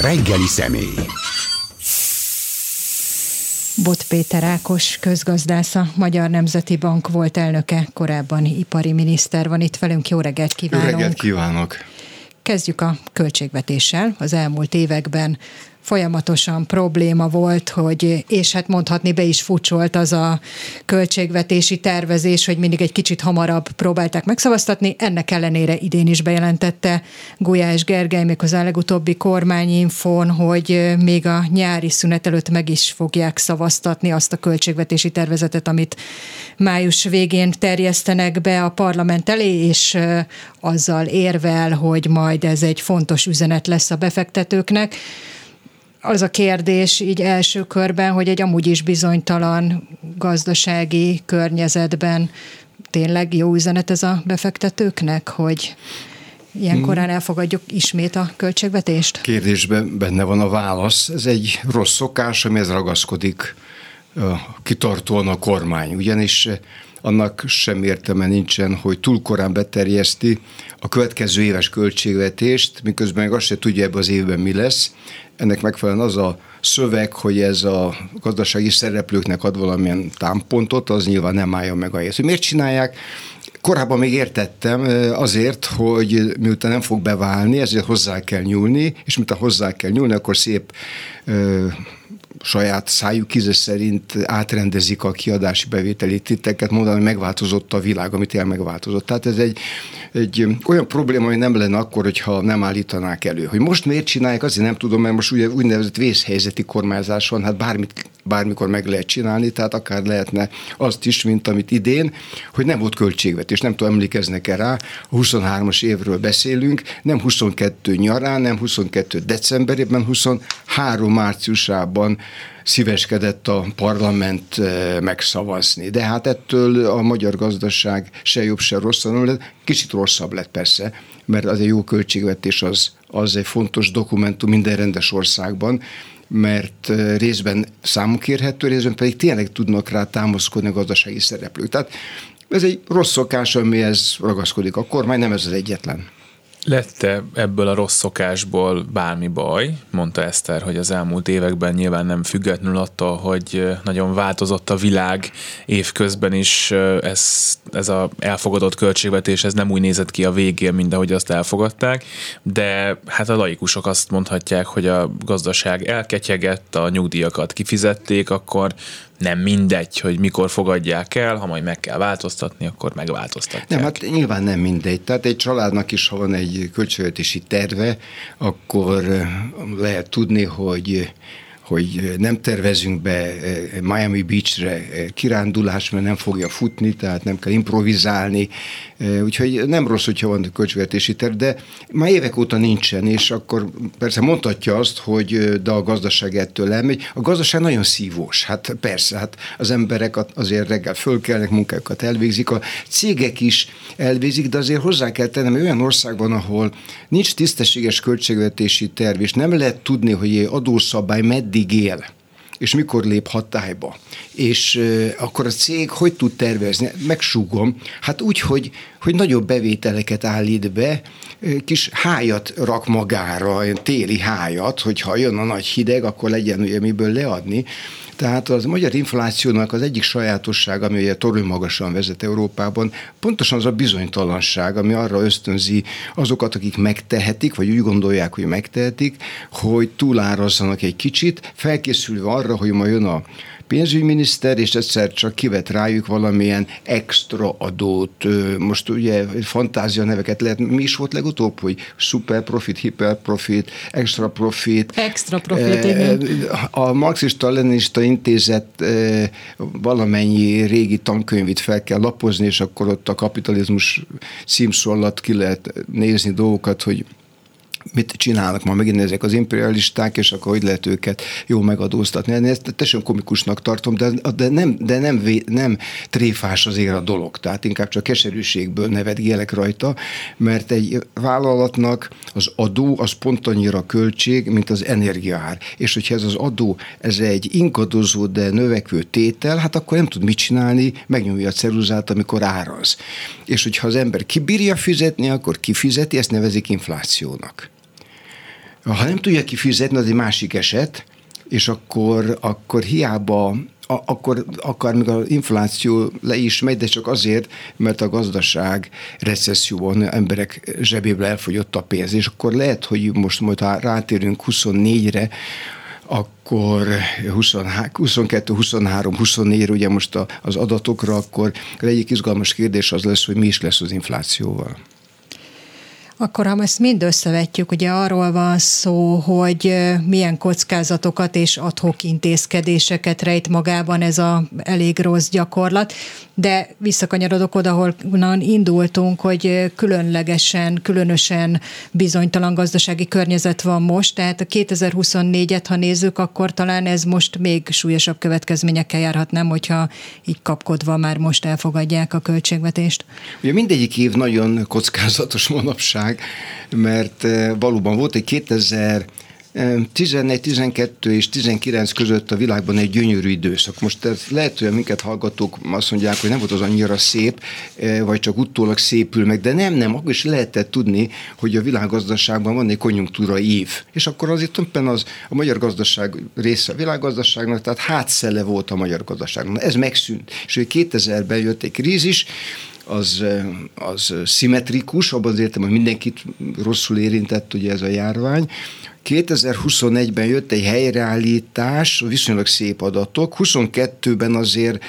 Reggeli személy. Bot Péter Ákos közgazdásza, Magyar Nemzeti Bank volt elnöke, korábban ipari miniszter van itt velünk. Jó reggelt kívánok! Jó reggelt kívánok! Kezdjük a költségvetéssel. Az elmúlt években folyamatosan probléma volt, hogy, és hát mondhatni be is futcsolt az a költségvetési tervezés, hogy mindig egy kicsit hamarabb próbálták megszavaztatni. Ennek ellenére idén is bejelentette Gulyás Gergely, még az legutóbbi kormányinfón, hogy még a nyári szünet előtt meg is fogják szavaztatni azt a költségvetési tervezetet, amit május végén terjesztenek be a parlament elé, és azzal érvel, hogy majd ez egy fontos üzenet lesz a befektetőknek az a kérdés így első körben, hogy egy amúgy is bizonytalan gazdasági környezetben tényleg jó üzenet ez a befektetőknek, hogy ilyen korán elfogadjuk ismét a költségvetést? Kérdésben benne van a válasz. Ez egy rossz szokás, amihez ragaszkodik kitartóan a kormány. Ugyanis annak sem értelme nincsen, hogy túl korán beterjeszti a következő éves költségvetést, miközben meg azt se tudja ebben az évben mi lesz. Ennek megfelelően az a szöveg, hogy ez a gazdasági szereplőknek ad valamilyen támpontot, az nyilván nem állja meg a helyet. Miért csinálják? Korábban még értettem azért, hogy miután nem fog beválni, ezért hozzá kell nyúlni, és miután hozzá kell nyúlni, akkor szép saját szájuk íze szerint átrendezik a kiadási bevételi titeket, mondani, hogy megváltozott a világ, amit el megváltozott. Tehát ez egy, egy olyan probléma, hogy nem lenne akkor, hogyha nem állítanák elő. Hogy most miért csinálják, azért nem tudom, mert most ugye úgynevezett vészhelyzeti kormányzás van, hát bármit bármikor meg lehet csinálni, tehát akár lehetne azt is, mint amit idén, hogy nem volt költségvetés, nem tudom, emlékeznek erre, rá, a 23-as évről beszélünk, nem 22 nyarán, nem 22 decemberében, 23 márciusában szíveskedett a parlament eh, megszavazni. De hát ettől a magyar gazdaság se jobb, se rosszabb lett. Kicsit rosszabb lett persze, mert az egy jó költségvetés az, az egy fontos dokumentum minden rendes országban, mert részben számukérhető, részben pedig tényleg tudnak rá támaszkodni a gazdasági szereplők. Tehát ez egy rossz szokás, amihez ragaszkodik a kormány, nem ez az egyetlen. Lette ebből a rossz szokásból bármi baj? Mondta Eszter, hogy az elmúlt években nyilván nem függetlenül attól, hogy nagyon változott a világ évközben is ez, ez a elfogadott költségvetés, ez nem úgy nézett ki a végén, mint ahogy azt elfogadták, de hát a laikusok azt mondhatják, hogy a gazdaság elketyegett, a nyugdíjakat kifizették, akkor nem mindegy, hogy mikor fogadják el, ha majd meg kell változtatni, akkor megváltoztatják. Nem, hát nyilván nem mindegy. Tehát egy családnak is, ha van egy költségvetési terve, akkor lehet tudni, hogy hogy nem tervezünk be Miami Beachre kirándulás, mert nem fogja futni, tehát nem kell improvizálni, úgyhogy nem rossz, hogyha van költségvetési terv, de már évek óta nincsen, és akkor persze mondhatja azt, hogy de a gazdaság ettől elmegy. A gazdaság nagyon szívós, hát persze, hát az emberek azért reggel fölkelnek, munkákat elvégzik, a cégek is elvégzik, de azért hozzá kell tennem, olyan országban, ahol nincs tisztességes költségvetési terv, és nem lehet tudni, hogy adószabály meddig meddig él, és mikor lép hatályba. És euh, akkor a cég hogy tud tervezni? Megsúgom. Hát úgy, hogy, hogy nagyobb bevételeket állít be, kis hájat rak magára, téli hájat, hogyha jön a nagy hideg, akkor legyen ugye miből leadni. Tehát az magyar inflációnak az egyik sajátosság, ami ugye torony magasan vezet Európában, pontosan az a bizonytalanság, ami arra ösztönzi azokat, akik megtehetik, vagy úgy gondolják, hogy megtehetik, hogy túlárazzanak egy kicsit, felkészülve arra, hogy ma jön a pénzügyminiszter, és egyszer csak kivet rájuk valamilyen extra adót. Most ugye fantázia neveket lehet, mi is volt legutóbb, hogy super profit, hiper profit, extra profit. Extra profit, igen. A marxista-leninista intézet valamennyi régi tankönyvét fel kell lapozni, és akkor ott a kapitalizmus címszó alatt ki lehet nézni dolgokat, hogy mit csinálnak ma megint ezek az imperialisták, és akkor hogy lehet őket jó megadóztatni. Ezt teljesen komikusnak tartom, de, de, nem, de nem, nem tréfás azért a dolog, tehát inkább csak keserűségből nevetgélek rajta, mert egy vállalatnak az adó az pont annyira költség, mint az energiaár. És hogyha ez az adó, ez egy inkadozó, de növekvő tétel, hát akkor nem tud mit csinálni, megnyomja a ceruzát, amikor áraz. És hogyha az ember kibírja fizetni, akkor kifizeti, ezt nevezik inflációnak Ha nem tudja kifizetni, az egy másik eset, és akkor, akkor hiába akkor akár még az infláció le is megy, de csak azért, mert a gazdaság recesszióban emberek zsebébe elfogyott a pénz, és akkor lehet, hogy most majd ha rátérünk 24-re, akkor 22, 23, 24 ugye most az adatokra, akkor egyik izgalmas kérdés az lesz, hogy mi is lesz az inflációval. Akkor, ha ezt mind összevetjük, ugye arról van szó, hogy milyen kockázatokat és adhok intézkedéseket rejt magában ez a elég rossz gyakorlat, de visszakanyarodok oda, ahol indultunk, hogy különlegesen, különösen bizonytalan gazdasági környezet van most, tehát a 2024-et, ha nézzük, akkor talán ez most még súlyosabb következményekkel járhat, nem, hogyha így kapkodva már most elfogadják a költségvetést. Ugye mindegyik év nagyon kockázatos manapság, válság, mert eh, valóban volt egy 2000 11, 12 és 19 között a világban egy gyönyörű időszak. Most ez lehet, hogy minket hallgatók azt mondják, hogy nem volt az annyira szép, eh, vagy csak utólag szépül meg, de nem, nem, akkor is lehetett tudni, hogy a világgazdaságban van egy konjunktúra év. És akkor azért tulajdonképpen az a magyar gazdaság része a világgazdaságnak, tehát hátszele volt a magyar gazdaságnak. Ez megszűnt. És hogy 2000-ben jött egy krízis, az, az szimmetrikus, abban az értem, hogy mindenkit rosszul érintett ugye ez a járvány. 2021-ben jött egy helyreállítás, viszonylag szép adatok, 22-ben azért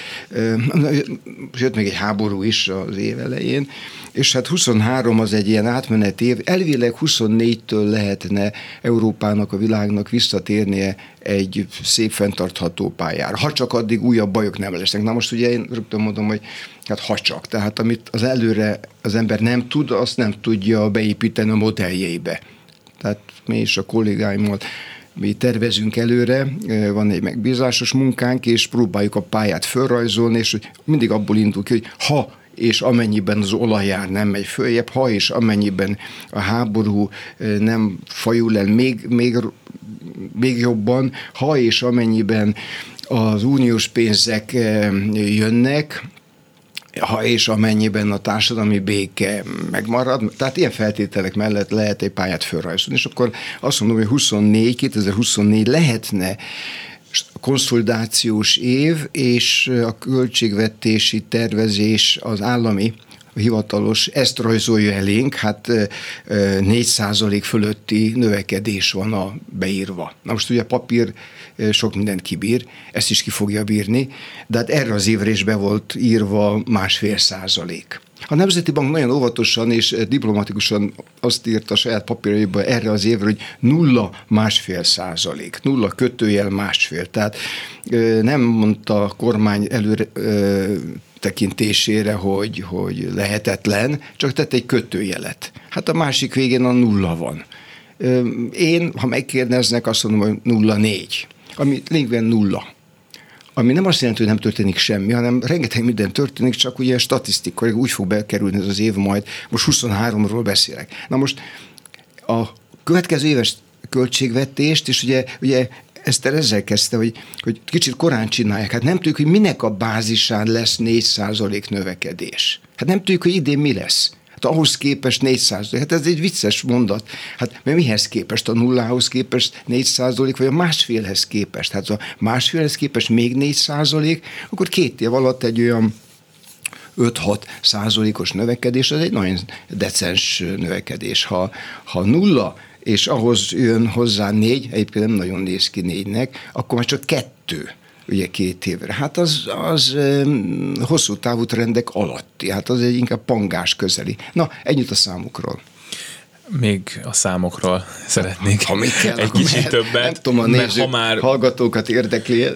jött még egy háború is az év elején, és hát 23 az egy ilyen átmenet év, elvileg 24-től lehetne Európának, a világnak visszatérnie egy szép fenntartható pályára. Ha csak addig újabb bajok nem lesznek. Na most ugye én rögtön mondom, hogy hát ha csak. Tehát amit az előre az ember nem tud, azt nem tudja beépíteni a modelljeibe. Tehát mi is a kollégáimmal mi tervezünk előre, van egy megbízásos munkánk, és próbáljuk a pályát felrajzolni, és mindig abból indul ki, hogy ha és amennyiben az olajár nem megy följebb, ha és amennyiben a háború nem fajul el még, még, még jobban, ha és amennyiben az uniós pénzek jönnek, ha és amennyiben a társadalmi béke megmarad, tehát ilyen feltételek mellett lehet egy pályát felrajzolni, és akkor azt mondom, hogy 24, 2024 lehetne konszolidációs év, és a költségvetési tervezés az állami hivatalos, ezt rajzolja elénk, hát 4 fölötti növekedés van a beírva. Na most ugye papír sok mindent kibír, ezt is ki fogja bírni, de hát erre az évre is be volt írva másfél százalék. A Nemzeti Bank nagyon óvatosan és diplomatikusan azt írt a saját papírjaiba erre az évre, hogy nulla másfél százalék, nulla kötőjel másfél. Tehát nem mondta a kormány előre tekintésére, hogy, hogy lehetetlen, csak tett egy kötőjelet. Hát a másik végén a nulla van. Én, ha megkérdeznek, azt mondom, hogy nulla négy, ami lényegében nulla. Ami nem azt jelenti, hogy nem történik semmi, hanem rengeteg minden történik, csak ugye statisztikai úgy fog bekerülni ez az év majd. Most 23-ról beszélek. Na most a következő éves költségvetést, és ugye, ugye Eszter ezzel kezdte, hogy, hogy kicsit korán csinálják. Hát nem tudjuk, hogy minek a bázisán lesz 4% növekedés. Hát nem tudjuk, hogy idén mi lesz. Hát ahhoz képest 4 Hát ez egy vicces mondat. Hát mert mihez képest? A nullához képest 4 százalék, vagy a másfélhez képest? Hát a másfélhez képest még 4 százalék, akkor két év alatt egy olyan 5-6 százalékos növekedés, az egy nagyon decens növekedés. Ha, ha nulla és ahhoz jön hozzá négy, egyébként nem nagyon néz ki négynek, akkor már csak kettő ugye két évre. Hát az, az hosszú távú trendek alatti, hát az egy inkább pangás közeli. Na, ennyit a számukról. Még a számokról szeretnék ha még kell, egy kicsit mert, többet. Nem tudom, a nézők, ha már hallgatókat érdekli.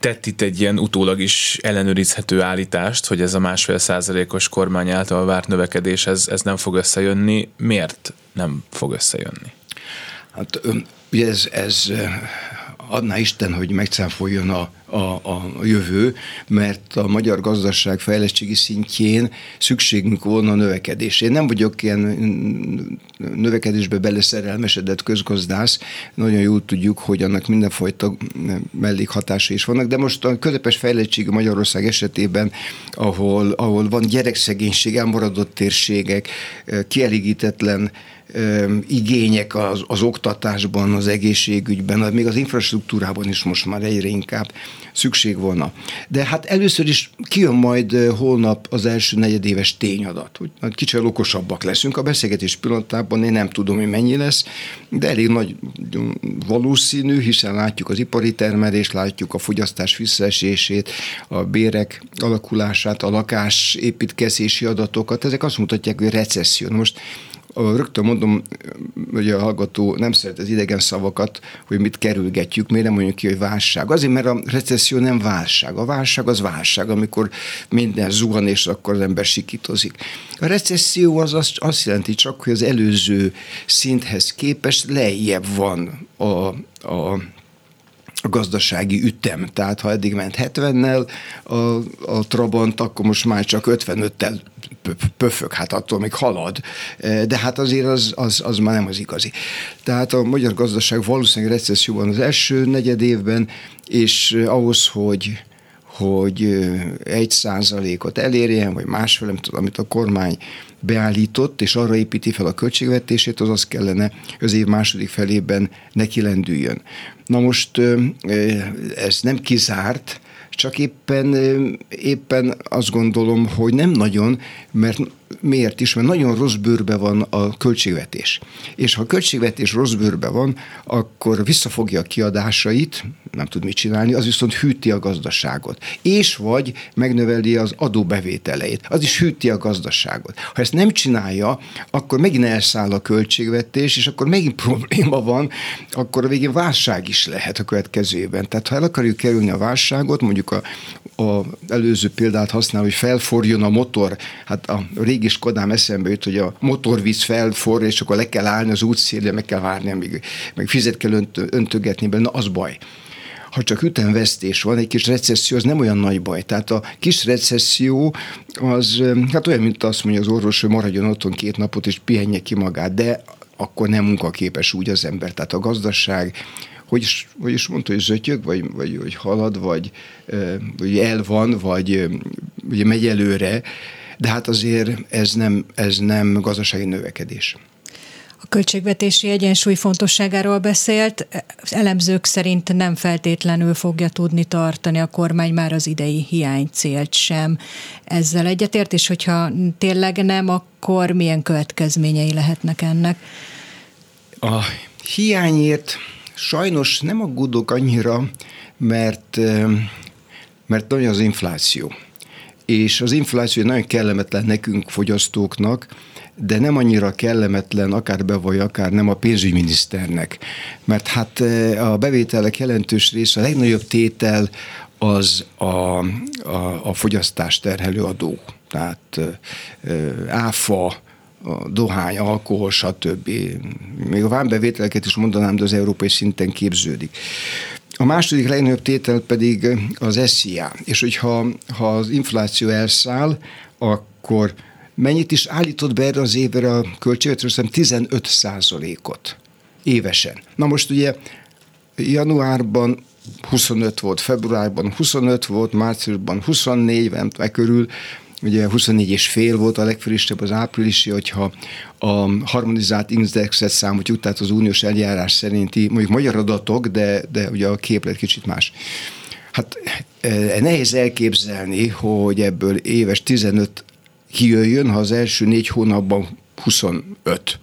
Tett itt egy ilyen utólag is ellenőrizhető állítást, hogy ez a másfél százalékos kormány által várt növekedés, ez, ez nem fog összejönni. Miért nem fog összejönni? Hát ugye ez, ez adná Isten, hogy megcáfoljon a, a, a jövő, mert a magyar gazdaság fejlettségi szintjén szükségünk volna a növekedés. Én nem vagyok ilyen növekedésbe beleszerelmesedett közgazdász, nagyon jól tudjuk, hogy annak mindenfajta mellékhatása is vannak, de most a közepes fejlettség Magyarország esetében, ahol, ahol van gyerekszegénység, elmaradott térségek, kielégítetlen igények az, az oktatásban, az egészségügyben, még az infrastruktúrában is most már egyre inkább szükség volna. De hát először is kijön majd holnap az első negyedéves tényadat, hogy kicsit okosabbak leszünk. A beszélgetés pillanatában én nem tudom, hogy mennyi lesz, de elég nagy valószínű, hiszen látjuk az ipari termelést, látjuk a fogyasztás visszaesését, a bérek alakulását, a lakás építkezési adatokat, ezek azt mutatják, hogy recesszió. Most rögtön mondom, hogy a hallgató nem szeret az idegen szavakat, hogy mit kerülgetjük, miért nem mondjuk ki, hogy válság. Azért, mert a recesszió nem válság. A válság az válság, amikor minden zuhan, és akkor az ember sikítozik. A recesszió az azt, azt jelenti csak, hogy az előző szinthez képest lejjebb van a, a a gazdasági ütem. Tehát ha eddig ment 70-nel a, a Trabant, akkor most már csak 55-tel pöfög, hát attól még halad, de hát azért az, az, az már nem az igazi. Tehát a magyar gazdaság valószínűleg recesszióban az első negyed évben, és ahhoz, hogy hogy egy százalékot elérjen, vagy másfél, nem tudom, amit a kormány beállított, és arra építi fel a költségvetését, az az kellene az év második felében neki lendüljön. Na most ez nem kizárt, csak éppen, éppen azt gondolom, hogy nem nagyon, mert miért is? Mert nagyon rossz bőrbe van a költségvetés. És ha a költségvetés rossz bőrbe van, akkor visszafogja a kiadásait, nem tud mit csinálni, az viszont hűti a gazdaságot. És vagy megnöveli az adóbevételeit. Az is hűti a gazdaságot. Ha ezt nem csinálja, akkor megint elszáll a költségvetés, és akkor megint probléma van, akkor a végén válság is lehet a következőben. Tehát ha el akarjuk kerülni a válságot, mondjuk a, a előző példát használ, hogy felforjon a motor, hát a régi Skodám eszembe jut, hogy a motorvíz felfor, és akkor le kell állni az útszélre, meg kell várni, amíg meg fizet kell önt, öntögetni benne, az baj ha csak ütemvesztés van, egy kis recesszió, az nem olyan nagy baj. Tehát a kis recesszió az, hát olyan, mint azt mondja az orvos, hogy maradjon otthon két napot, és pihenje ki magát, de akkor nem munkaképes úgy az ember. Tehát a gazdaság, hogy is, hogy is mondta, hogy zötyög, vagy, vagy hogy halad, vagy, vagy el van, vagy ugye megy előre, de hát azért ez nem, ez nem gazdasági növekedés. A költségvetési egyensúly fontosságáról beszélt. Elemzők szerint nem feltétlenül fogja tudni tartani a kormány már az idei hiánycélt sem. Ezzel egyetért, és hogyha tényleg nem, akkor milyen következményei lehetnek ennek? A hiányért sajnos nem aggódok annyira, mert, mert nagyon az infláció és az infláció nagyon kellemetlen nekünk fogyasztóknak, de nem annyira kellemetlen akár be vagy akár nem a pénzügyminiszternek. Mert hát e, a bevételek jelentős része, a legnagyobb tétel az a, a, a fogyasztás terhelő adó. Tehát e, e, áfa, a dohány, alkohol, stb. Még a vámbevételeket is mondanám, de az európai szinten képződik. A második legnagyobb tétel pedig az SZIA, és hogyha ha az infláció elszáll, akkor mennyit is állított be erre az évre a költségvetésre? 15 százalékot évesen. Na most ugye januárban 25 volt, februárban 25 volt, márciusban 24, nem tudom, körül, ugye 24 és fél volt a legfrissebb az áprilisi, hogyha a harmonizált indexet számoljuk, tehát az uniós eljárás szerinti, mondjuk magyar adatok, de, de ugye a képlet kicsit más. Hát e, nehéz elképzelni, hogy ebből éves 15 kijöjjön, ha az első négy hónapban 25.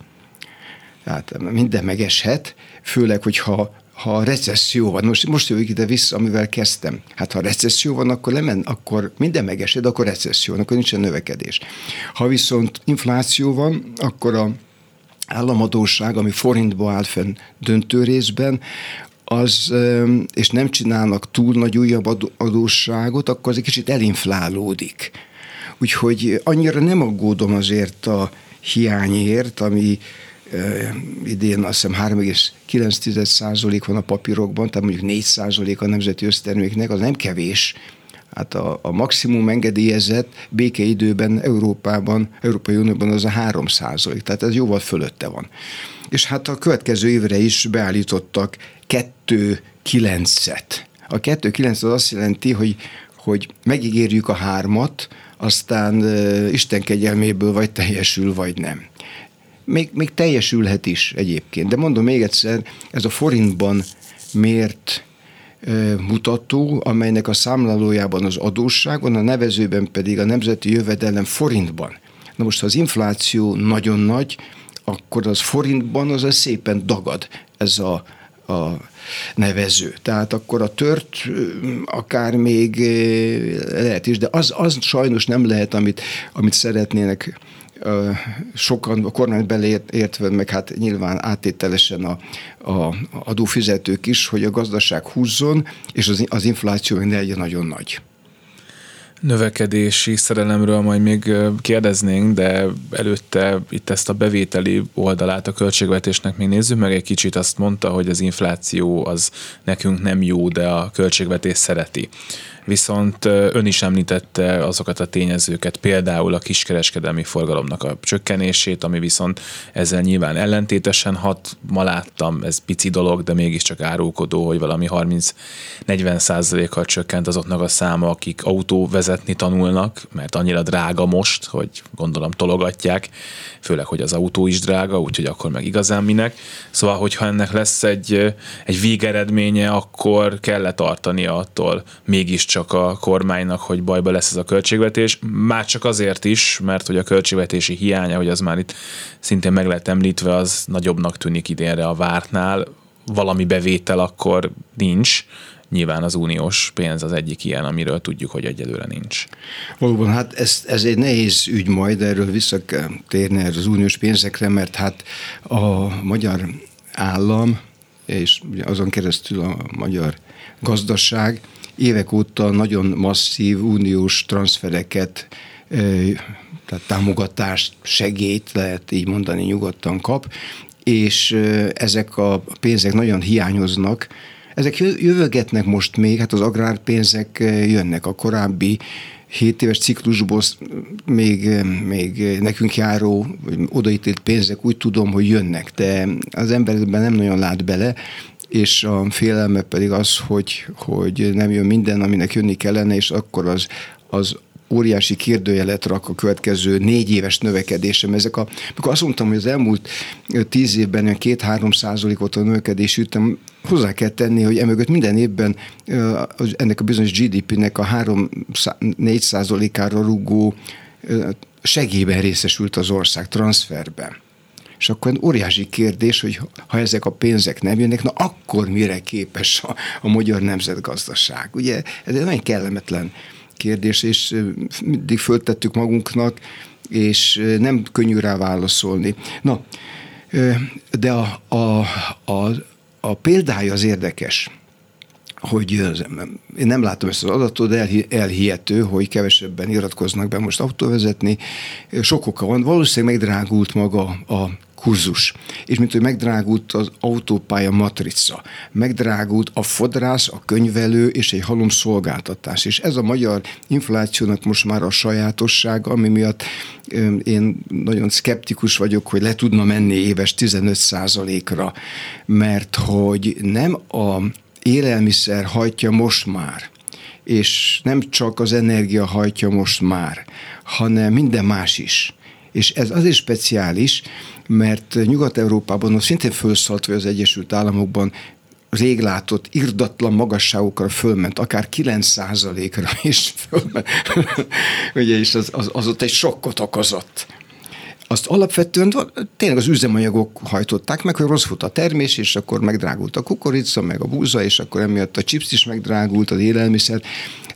Tehát minden megeshet, főleg, hogyha ha recesszió van, most, most jövök ide vissza, amivel kezdtem. Hát ha recesszió van, akkor lemen, akkor minden megesed, akkor recesszió van, akkor nincsen növekedés. Ha viszont infláció van, akkor a államadóság, ami forintba áll fenn döntő részben, az, és nem csinálnak túl nagy újabb adósságot, akkor az egy kicsit elinflálódik. Úgyhogy annyira nem aggódom azért a hiányért, ami idén azt hiszem 3,9% van a papírokban, tehát mondjuk 4% a nemzeti összterméknek, az nem kevés. Hát a, a maximum engedélyezett békeidőben Európában, Európai Unióban az a 3 százalék, tehát ez jóval fölötte van. És hát a következő évre is beállítottak 2,9-et. A 2,9 az azt jelenti, hogy, hogy megígérjük a hármat, aztán Isten kegyelméből vagy teljesül, vagy nem még, még teljesülhet is egyébként. De mondom még egyszer, ez a forintban mért mutató, amelynek a számlálójában az adósság van, a nevezőben pedig a nemzeti jövedelem forintban. Na most, ha az infláció nagyon nagy, akkor az forintban az, az szépen dagad ez a, a nevező. Tehát akkor a tört akár még lehet is, de az, az sajnos nem lehet, amit, amit szeretnének sokan a kormány beleértve, meg hát nyilván áttételesen a, a adófizetők is, hogy a gazdaság húzzon, és az, az infláció ne legyen nagyon nagy növekedési szerelemről majd még kérdeznénk, de előtte itt ezt a bevételi oldalát a költségvetésnek még nézzük meg egy kicsit. Azt mondta, hogy az infláció az nekünk nem jó, de a költségvetés szereti viszont ön is említette azokat a tényezőket, például a kiskereskedelmi forgalomnak a csökkenését, ami viszont ezzel nyilván ellentétesen hat. Ma láttam, ez pici dolog, de mégiscsak árulkodó, hogy valami 30-40 százalékkal csökkent azoknak a száma, akik autó vezetni tanulnak, mert annyira drága most, hogy gondolom tologatják, főleg, hogy az autó is drága, úgyhogy akkor meg igazán minek. Szóval, hogyha ennek lesz egy, egy végeredménye, akkor kell tartani attól mégis csak a kormánynak, hogy bajba lesz ez a költségvetés. Már csak azért is, mert hogy a költségvetési hiánya, hogy az már itt szintén meg lehet említve, az nagyobbnak tűnik idénre a vártnál. Valami bevétel akkor nincs, nyilván az uniós pénz az egyik ilyen, amiről tudjuk, hogy egyelőre nincs. Valóban, hát ez, ez egy nehéz ügy majd, erről vissza kell térni az uniós pénzekre, mert hát a magyar állam, és azon keresztül a magyar gazdaság évek óta nagyon masszív uniós transfereket, tehát támogatást, segét lehet így mondani nyugodtan kap, és ezek a pénzek nagyon hiányoznak, ezek jövögetnek most még, hát az agrárpénzek jönnek a korábbi 7 éves ciklusból még, még nekünk járó, odaítélt pénzek úgy tudom, hogy jönnek, de az ember ebben nem nagyon lát bele, és a félelme pedig az, hogy, hogy nem jön minden, aminek jönni kellene, és akkor az, az óriási kérdőjelet rak a következő négy éves növekedésem. Ezek a, mikor azt mondtam, hogy az elmúlt tíz évben két-három százalékot a növekedés ütem, hozzá kell tenni, hogy emögött minden évben ennek a bizonyos GDP-nek a 3-4 százalékára rugó segélyben részesült az ország transferben. És akkor óriási kérdés, hogy ha ezek a pénzek nem jönnek, na akkor mire képes a, a magyar nemzetgazdaság? Ugye ez egy nagyon kellemetlen kérdés, és mindig föltettük magunknak, és nem könnyű rá válaszolni. Na, de a, a, a, a példája az érdekes hogy én nem látom ezt az adatot, de elhihető, hogy kevesebben iratkoznak be most autóvezetni. Sok oka van. Valószínűleg megdrágult maga a kurzus. És mint hogy megdrágult az autópálya matrica, megdrágult a fodrász, a könyvelő és egy halom szolgáltatás. És ez a magyar inflációnak most már a sajátosság, ami miatt én nagyon szkeptikus vagyok, hogy le tudna menni éves 15% ra mert hogy nem a élelmiszer hajtja most már, és nem csak az energia hajtja most már, hanem minden más is. És ez azért speciális, mert Nyugat-Európában az szintén felszalt, hogy az Egyesült Államokban rég látott irdatlan magasságokra fölment, akár 9%-ra is fölment. Ugye, és az, az, az ott egy sokkot okozott azt alapvetően tényleg az üzemanyagok hajtották meg, hogy rossz volt a termés, és akkor megdrágult a kukorica, meg a búza, és akkor emiatt a chips is megdrágult, az élelmiszer,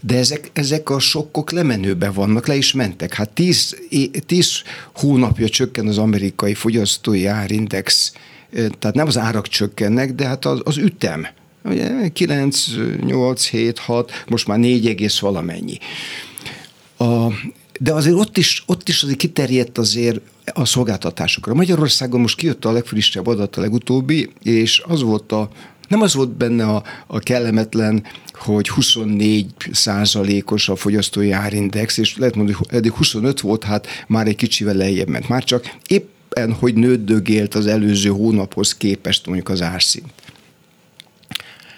de ezek, ezek a sokkok lemenőben vannak, le is mentek. Hát tíz, tíz hónapja csökken az amerikai fogyasztói árindex, tehát nem az árak csökkennek, de hát az, az ütem. Ugye 9, 8, 7, 6, most már 4 egész valamennyi. A, de azért ott is, ott is azért kiterjedt azért a szolgáltatásokra. Magyarországon most kijött a legfrissebb adat, a legutóbbi, és az volt a nem az volt benne a, a kellemetlen, hogy 24 százalékos a fogyasztói árindex, és lehet mondani, hogy eddig 25 volt, hát már egy kicsivel lejjebb ment. Már csak éppen, hogy nőddögélt az előző hónaphoz képest mondjuk az árszint.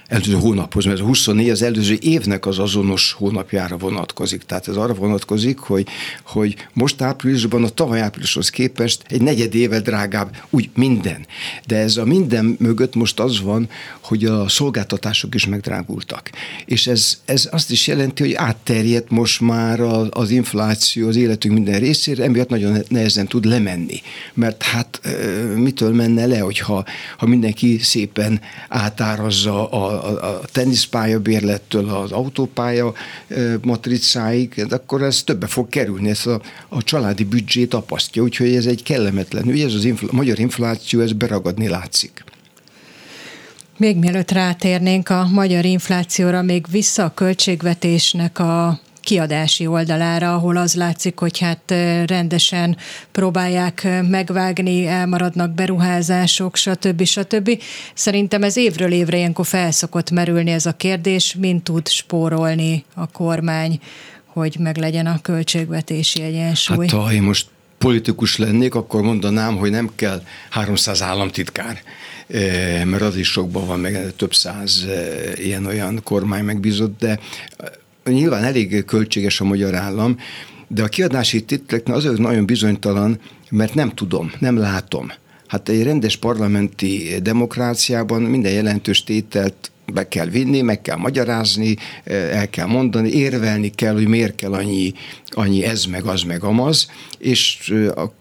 Előző hónaphoz, mert a 24 az előző évnek az azonos hónapjára vonatkozik. Tehát ez arra vonatkozik, hogy, hogy most áprilisban a tavaly áprilishoz képest egy negyed éve drágább, úgy minden. De ez a minden mögött most az van, hogy a szolgáltatások is megdrágultak. És ez, ez azt is jelenti, hogy átterjedt most már az infláció az életünk minden részére, emiatt nagyon nehezen tud lemenni. Mert hát mitől menne le, hogyha ha mindenki szépen átárazza a a, a teniszpálya bérlettől az autópálya matricáig, akkor ez többe fog kerülni, ez a, a családi büdzsét apasztja, úgyhogy ez egy kellemetlen ügy, ez az infl- magyar infláció, ez beragadni látszik. Még mielőtt rátérnénk a magyar inflációra, még vissza a költségvetésnek a kiadási oldalára, ahol az látszik, hogy hát rendesen próbálják megvágni, elmaradnak beruházások, stb. stb. Szerintem ez évről évre ilyenkor felszokott merülni ez a kérdés, mint tud spórolni a kormány, hogy meglegyen a költségvetési egyensúly. Hát ha én most politikus lennék, akkor mondanám, hogy nem kell 300 államtitkár, mert az is sokban van, meg több száz ilyen-olyan kormány megbízott, de nyilván elég költséges a magyar állam, de a kiadási titleknél azért nagyon bizonytalan, mert nem tudom, nem látom. Hát egy rendes parlamenti demokráciában minden jelentős tételt be kell vinni, meg kell magyarázni, el kell mondani, érvelni kell, hogy miért kell annyi, annyi ez, meg az, meg amaz, és,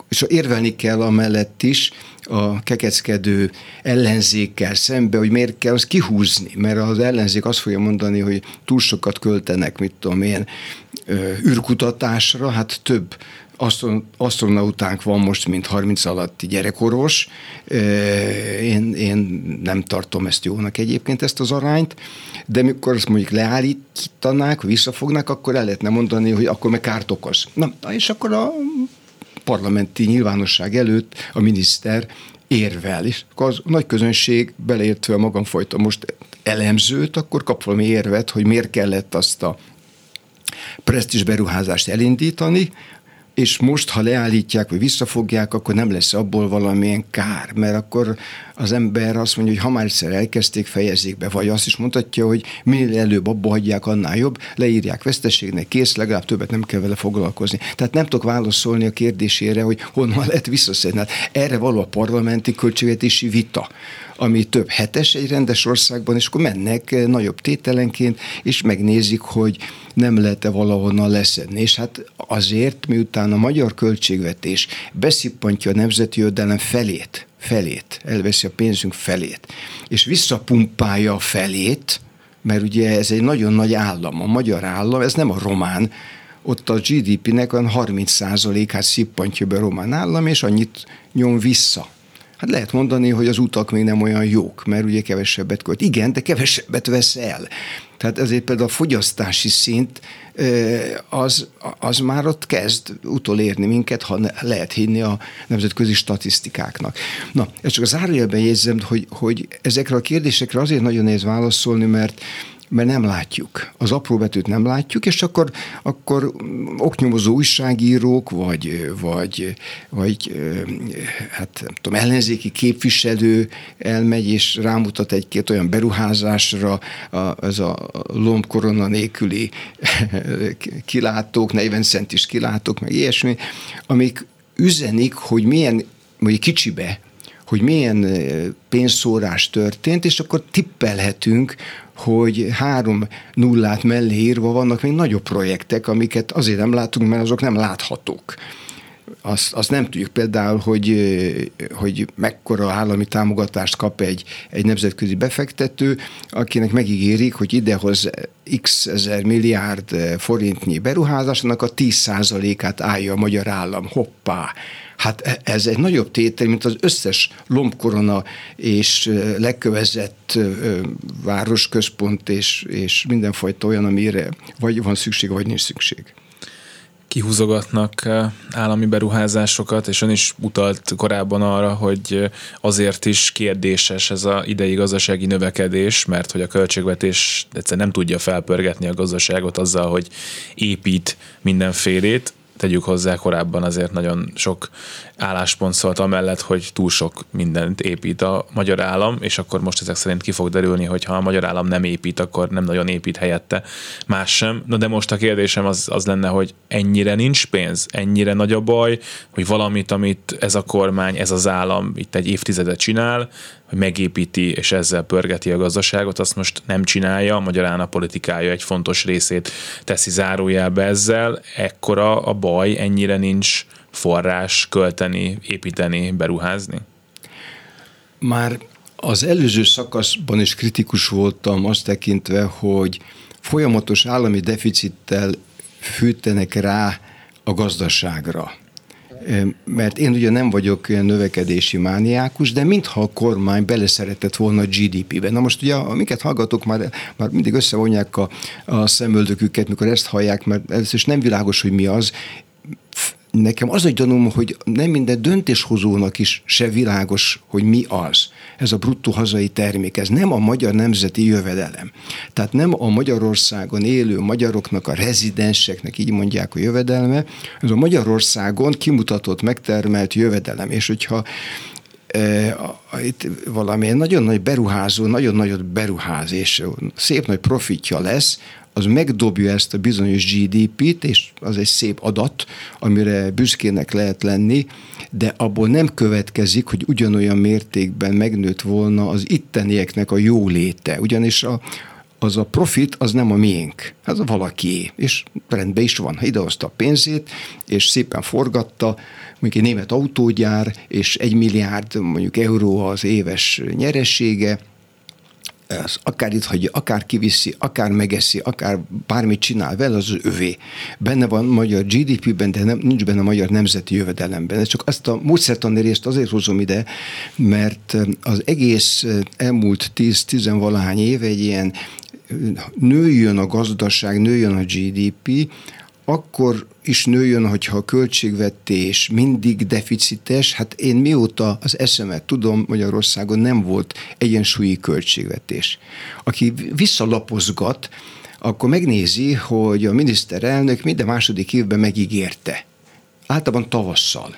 és érvelni kell amellett is, a kekeckedő ellenzékkel szembe, hogy miért kell azt kihúzni, mert az ellenzék azt fogja mondani, hogy túl sokat költenek, mit tudom én, űrkutatásra, hát több astronautánk van most, mint 30 alatti gyerekorvos. Én, én nem tartom ezt jónak egyébként, ezt az arányt, de mikor azt mondjuk leállítanák, visszafognák, akkor el lehetne mondani, hogy akkor meg kárt okoz. Na, és akkor a parlamenti nyilvánosság előtt a miniszter érvel, és akkor az nagy közönség beleértve a magam fajta most elemzőt, akkor kap valami érvet, hogy miért kellett azt a presztis beruházást elindítani, és most, ha leállítják, vagy visszafogják, akkor nem lesz abból valamilyen kár, mert akkor az ember azt mondja, hogy ha már egyszer elkezdték, fejezzék be, vagy azt is mondhatja, hogy minél előbb abba hagyják, annál jobb, leírják veszteségnek, kész, legalább többet nem kell vele foglalkozni. Tehát nem tudok válaszolni a kérdésére, hogy honnan lehet visszaszedni. Hát erre való a parlamenti költségvetési vita ami több hetes egy rendes országban, és akkor mennek nagyobb tételenként, és megnézik, hogy nem lehet-e valahonnan leszedni. És hát azért, miután a magyar költségvetés beszippantja a nemzeti jövedelem felét, felét, elveszi a pénzünk felét, és visszapumpálja a felét, mert ugye ez egy nagyon nagy állam, a magyar állam, ez nem a román, ott a GDP-nek olyan 30%-át szippantja be a román állam, és annyit nyom vissza. Hát lehet mondani, hogy az utak még nem olyan jók, mert ugye kevesebbet költ. Igen, de kevesebbet vesz el. Tehát ezért például a fogyasztási szint az, az már ott kezd utolérni minket, ha lehet hinni a nemzetközi statisztikáknak. Na, ezt csak az zárójelben jegyzem, hogy, hogy ezekre a kérdésekre azért nagyon nehéz válaszolni, mert mert nem látjuk. Az apró betűt nem látjuk, és akkor, akkor oknyomozó újságírók, vagy, vagy, vagy hát nem tudom, ellenzéki képviselő elmegy, és rámutat egy-két olyan beruházásra, a, ez a lombkorona nélküli kilátók, 40 centis kilátók, meg ilyesmi, amik üzenik, hogy milyen, mondjuk kicsibe, hogy milyen pénzszórás történt, és akkor tippelhetünk, hogy három nullát mellé írva vannak még nagyobb projektek, amiket azért nem látunk, mert azok nem láthatók. Azt, azt nem tudjuk például, hogy, hogy mekkora állami támogatást kap egy, egy nemzetközi befektető, akinek megígérik, hogy idehoz x ezer milliárd forintnyi beruházásnak a 10%-át állja a magyar állam. Hoppá! Hát e, ez egy nagyobb tétel, mint az összes lombkorona és legkövezett városközpont és, és mindenfajta olyan, amire vagy van szükség, vagy nincs szükség. Kihúzogatnak állami beruházásokat, és ön is utalt korábban arra, hogy azért is kérdéses ez a idei gazdasági növekedés, mert hogy a költségvetés egyszer nem tudja felpörgetni a gazdaságot azzal, hogy épít mindenfélét, tegyük hozzá, korábban azért nagyon sok álláspont szólt amellett, hogy túl sok mindent épít a magyar állam, és akkor most ezek szerint ki fog derülni, hogy ha a magyar állam nem épít, akkor nem nagyon épít helyette más sem. No de most a kérdésem az, az lenne, hogy ennyire nincs pénz, ennyire nagy a baj, hogy valamit, amit ez a kormány, ez az állam itt egy évtizedet csinál, hogy megépíti és ezzel pörgeti a gazdaságot, azt most nem csinálja, a magyar állam politikája egy fontos részét teszi zárójelbe ezzel, ekkora a baj, ennyire nincs forrás költeni, építeni, beruházni? Már az előző szakaszban is kritikus voltam azt tekintve, hogy folyamatos állami deficittel fűtenek rá a gazdaságra. Mert én ugye nem vagyok növekedési mániákus, de mintha a kormány beleszeretett volna a GDP-be. Na most ugye, amiket hallgatok, már, már mindig összevonják a, a szemöldöküket, mikor ezt hallják, mert ez is nem világos, hogy mi az nekem az a gyanúm, hogy nem minden döntéshozónak is se világos, hogy mi az. Ez a bruttó hazai termék, ez nem a magyar nemzeti jövedelem. Tehát nem a Magyarországon élő magyaroknak, a rezidenseknek, így mondják a jövedelme, ez a Magyarországon kimutatott, megtermelt jövedelem. És hogyha e, itt valamilyen nagyon nagy beruházó, nagyon nagyot beruház, és szép nagy profitja lesz, az megdobja ezt a bizonyos GDP-t, és az egy szép adat, amire büszkének lehet lenni, de abból nem következik, hogy ugyanolyan mértékben megnőtt volna az ittenieknek a jóléte. Ugyanis a, az a profit az nem a miénk, az a valakié, és rendben is van. Idehozta a pénzét, és szépen forgatta, mondjuk egy német autógyár, és egy milliárd mondjuk euró az éves nyeressége, ez akár itt hagyja, akár kiviszi, akár megeszi, akár bármit csinál vele, az az övé. Benne van magyar GDP-ben, de nem, nincs benne magyar nemzeti jövedelemben. Ez csak azt a módszertani részt azért hozom ide, mert az egész elmúlt 10-10 valahány év egy ilyen nőjön a gazdaság, nőjön a GDP, akkor is nőjön, hogyha a költségvetés mindig deficites. Hát én mióta az eszemet tudom, Magyarországon nem volt egyensúlyi költségvetés. Aki visszalapozgat, akkor megnézi, hogy a miniszterelnök minden második évben megígérte. Általában tavasszal.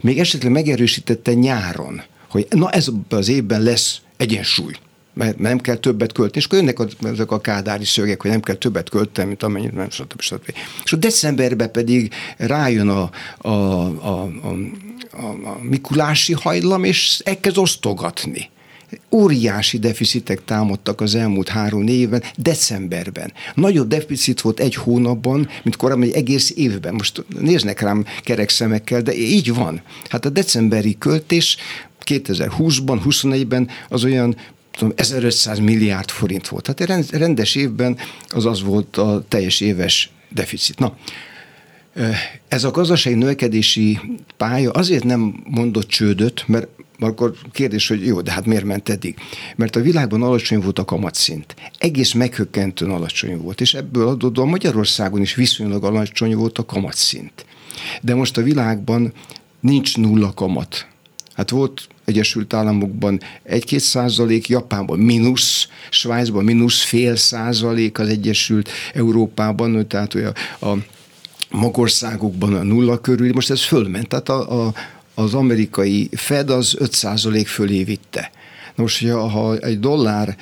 Még esetleg megerősítette nyáron, hogy na ez az évben lesz egyensúly mert nem kell többet költeni, és akkor jönnek ezek a kádári szögek, hogy nem kell többet költeni, mint amennyit, nem, stb. stb. És a decemberben pedig rájön a, a, a, a, a, a Mikulási hajlam, és elkezd osztogatni. Óriási deficitek támadtak az elmúlt három évben, decemberben. Nagyobb deficit volt egy hónapban, mint korábban egy egész évben. Most néznek rám kerek szemekkel, de így van. Hát a decemberi költés 2020-ban, 21-ben az olyan tudom, 1500 milliárd forint volt. Tehát rendes évben az az volt a teljes éves deficit. Na, ez a gazdasági növekedési pálya azért nem mondott csődöt, mert akkor kérdés, hogy jó, de hát miért ment eddig? Mert a világban alacsony volt a kamatszint. Egész meghökkentően alacsony volt, és ebből adódóan Magyarországon is viszonylag alacsony volt a kamatszint. De most a világban nincs nulla kamat. Hát volt Egyesült Államokban 1-2 százalék, Japánban mínusz, Svájcban mínusz fél százalék, az Egyesült Európában, tehát olyan a magországokban a nulla körül, most ez fölment, tehát a, a, az amerikai Fed az 5 százalék fölé vitte. Na most, ha egy dollár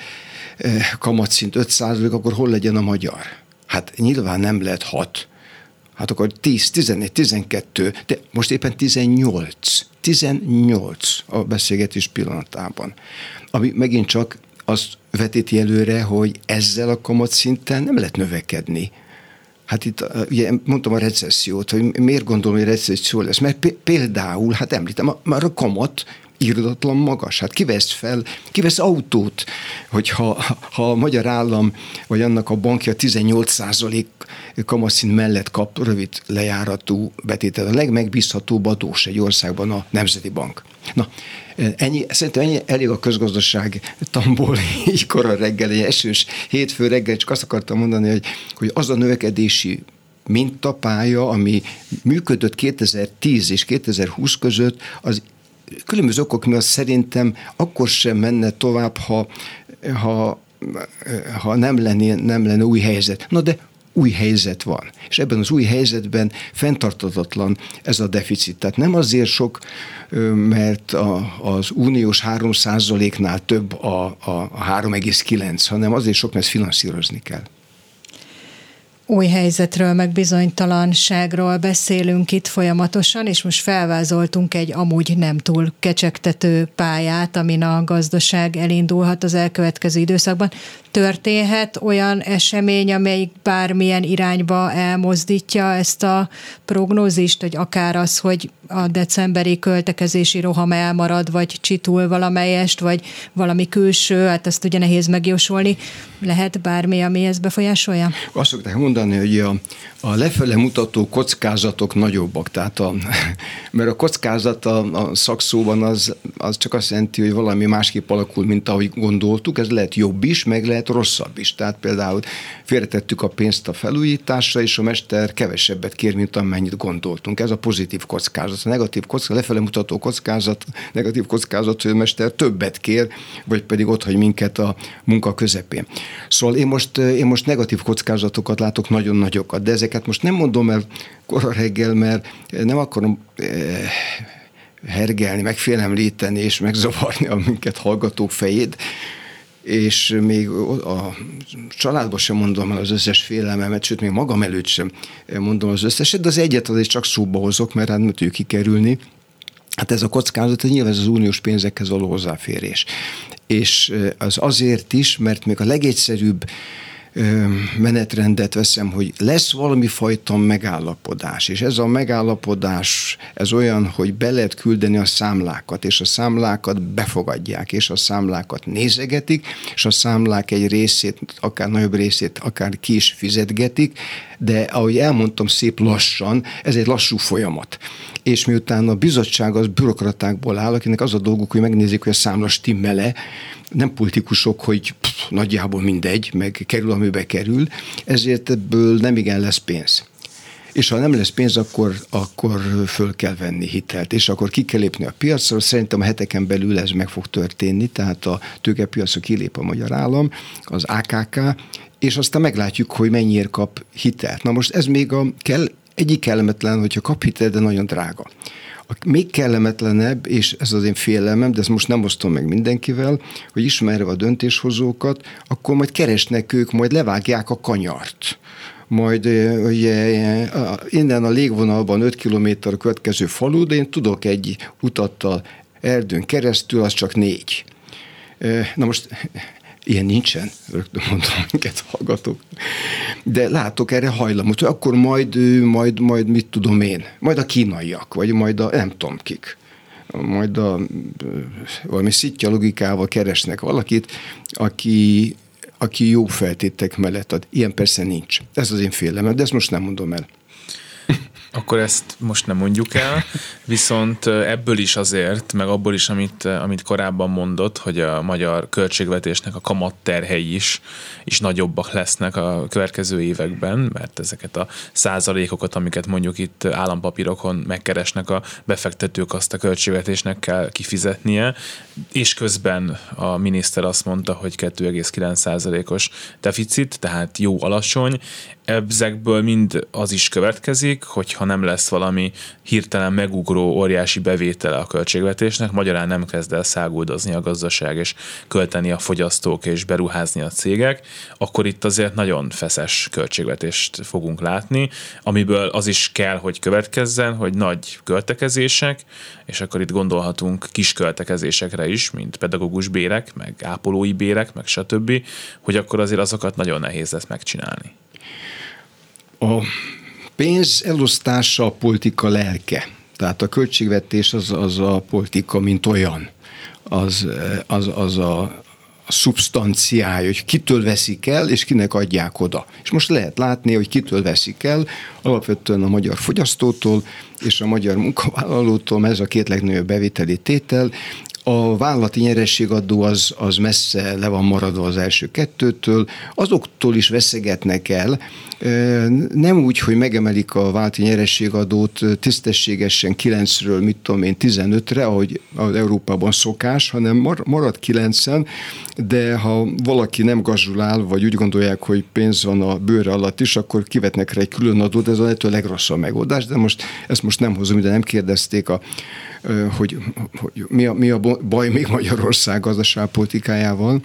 eh, kamatszint 5 százalék, akkor hol legyen a magyar? Hát nyilván nem lehet 6, hát akkor 10, 11, 12, de most éppen 18. 18 a beszélgetés pillanatában. Ami megint csak azt vetíti előre, hogy ezzel a kamatszinten nem lehet növekedni. Hát itt ugye mondtam a recessziót, hogy miért gondolom, hogy recesszió lesz. Mert például, hát említem, már a kamat írdatlan magas. Hát kivesz fel, kivesz autót, hogyha ha a magyar állam vagy annak a bankja 18% kamaszint mellett kap rövid lejáratú betétet. A legmegbízhatóbb adós egy országban a Nemzeti Bank. Na, ennyi, szerintem ennyi elég a közgazdaság tamból így korra reggel, egy esős hétfő reggel, csak azt akartam mondani, hogy, hogy az a növekedési mintapálya, ami működött 2010 és 2020 között, az különböző okok miatt szerintem akkor sem menne tovább, ha, ha, ha nem, lenne, nem lenne új helyzet. Na de új helyzet van. És ebben az új helyzetben fenntartatatlan ez a deficit. Tehát nem azért sok, mert a, az uniós 3% nál több a, a 3,9, hanem azért sok, mert ezt finanszírozni kell új helyzetről, meg bizonytalanságról beszélünk itt folyamatosan, és most felvázoltunk egy amúgy nem túl kecsegtető pályát, amin a gazdaság elindulhat az elkövetkező időszakban. Történhet olyan esemény, amelyik bármilyen irányba elmozdítja ezt a prognózist, hogy akár az, hogy a decemberi költekezési roham elmarad, vagy csitul valamelyest, vagy valami külső, hát ezt ugye nehéz megjósolni. Lehet bármi, ami ezt befolyásolja? Azt szokták mondani, hogy a, a lefele mutató kockázatok nagyobbak. Tehát a, mert a kockázat a, a szakszóban az, az csak azt jelenti, hogy valami másképp alakul, mint ahogy gondoltuk. Ez lehet jobb is, meg lehet rosszabb is. Tehát például félretettük a pénzt a felújításra, és a mester kevesebbet kér, mint amennyit gondoltunk. Ez a pozitív kockázat. A negatív kockázat, lefele mutató kockázat, negatív kockázat, hogy a mester többet kér, vagy pedig ott hagy minket a munka közepén. Szóval én most, én most negatív kockázatokat látok nagyon nagyokat, de ezeket most nem mondom el kora reggel, mert nem akarom eh, hergelni, megfélemlíteni és megzavarni a minket hallgatók fejét, és még a családban sem mondom el az összes félelmemet, sőt, még magam előtt sem mondom az összeset, de az egyet azért csak szóba hozok, mert hát nem tudjuk kikerülni. Hát ez a kockázat, ez nyilván az uniós pénzekhez való hozzáférés. És az azért is, mert még a legegyszerűbb menetrendet veszem, hogy lesz valami fajta megállapodás, és ez a megállapodás, ez olyan, hogy be lehet küldeni a számlákat, és a számlákat befogadják, és a számlákat nézegetik, és a számlák egy részét, akár nagyobb részét, akár ki is fizetgetik, de ahogy elmondtam, szép lassan, ez egy lassú folyamat. És miután a bizottság az bürokratákból áll, akinek az a dolguk, hogy megnézik, hogy a számla stimmele, nem politikusok, hogy nagyjából mindegy, meg kerül, amibe kerül, ezért ebből nem igen lesz pénz. És ha nem lesz pénz, akkor, akkor föl kell venni hitelt, és akkor ki kell lépni a piacra. Szerintem a heteken belül ez meg fog történni, tehát a tőkepiacra kilép a magyar állam, az AKK, és aztán meglátjuk, hogy mennyiért kap hitelt. Na most ez még a kell, egyik kellemetlen, hogyha kap hitelt, de nagyon drága. A még kellemetlenebb, és ez az én félelmem, de ezt most nem osztom meg mindenkivel, hogy ismerve a döntéshozókat, akkor majd keresnek ők, majd levágják a kanyart majd ugye, innen a légvonalban 5 kilométer a következő falu, de én tudok egy utattal erdőn keresztül, az csak négy. Na most Ilyen nincsen, rögtön mondom, minket hallgatok. De látok erre hajlamot, hogy akkor majd, majd, majd mit tudom én, majd a kínaiak, vagy majd a nem tudom kik majd a valami szitja logikával keresnek valakit, aki, aki jó feltétek mellett ad. Ilyen persze nincs. Ez az én félelem, de ezt most nem mondom el. Akkor ezt most nem mondjuk el, viszont ebből is azért, meg abból is, amit, amit korábban mondott, hogy a magyar költségvetésnek a kamatterhei is, is nagyobbak lesznek a következő években, mert ezeket a százalékokat, amiket mondjuk itt állampapírokon megkeresnek a befektetők, azt a költségvetésnek kell kifizetnie, és közben a miniszter azt mondta, hogy 2,9 százalékos deficit, tehát jó alacsony, ezekből mind az is következik, hogyha nem lesz valami hirtelen megugró óriási bevétele a költségvetésnek, magyarán nem kezd el száguldozni a gazdaság, és költeni a fogyasztók, és beruházni a cégek, akkor itt azért nagyon feszes költségvetést fogunk látni, amiből az is kell, hogy következzen, hogy nagy költekezések, és akkor itt gondolhatunk kis költekezésekre is, mint pedagógus bérek, meg ápolói bérek, meg stb., hogy akkor azért azokat nagyon nehéz lesz megcsinálni. A pénz elosztása a politika lelke. Tehát a költségvetés az, az a politika, mint olyan. Az, az, az a, a szubstanciája, hogy kitől veszik el, és kinek adják oda. És most lehet látni, hogy kitől veszik el, alapvetően a magyar fogyasztótól és a magyar munkavállalótól, ez a két legnagyobb bevételi tétel, A vállalati nyerességadó az, az messze le van maradva az első kettőtől, azoktól is veszegetnek el, nem úgy, hogy megemelik a vállalati nyerességadót tisztességesen 9-ről, mit tudom én, 15-re, ahogy az Európában szokás, hanem marad 9-en, de ha valaki nem gazsulál, vagy úgy gondolják, hogy pénz van a bőre alatt is, akkor kivetnek rá egy külön adót, ez a lehető legrosszabb megoldás, de most ezt most nem hozom, de nem kérdezték a hogy, hogy mi, a, mi a baj még Magyarország gazdaságpolitikájával,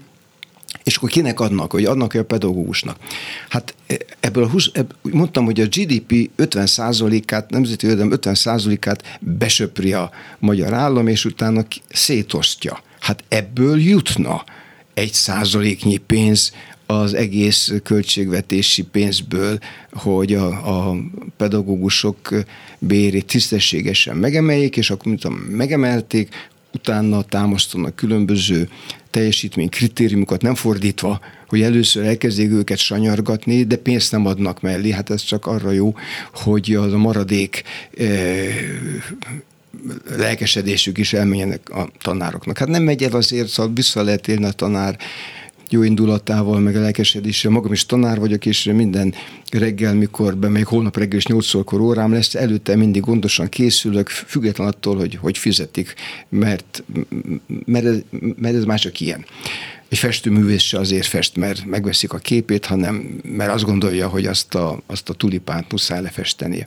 és akkor kinek adnak, hogy adnak-e a pedagógusnak? Hát e, ebből a 20, ebből, mondtam, hogy a GDP 50%-át, nemzeti jövedelem 50%-át besöpri a magyar állam, és utána szétosztja. Hát ebből jutna egy százaléknyi pénz az egész költségvetési pénzből, hogy a, a pedagógusok bérét tisztességesen megemeljék, és akkor, mint megemelték, utána támasztanak különböző teljesítmény kritériumokat, nem fordítva, hogy először elkezdjék őket sanyargatni, de pénzt nem adnak mellé. Hát ez csak arra jó, hogy az a maradék eh, lelkesedésük is elmenjenek a tanároknak. Hát nem megy el azért, szóval vissza lehet élni a tanár jó indulatával, meg a lelkesedéssel. Magam is tanár vagyok, és minden reggel, mikor bemegyek, holnap reggel is 8 kor órám lesz, előtte mindig gondosan készülök, független attól, hogy hogy fizetik, mert, mert, ez, mert ez már csak ilyen egy festőművész se azért fest, mert megveszik a képét, hanem mert azt gondolja, hogy azt a, azt a tulipánt muszáj lefestenie.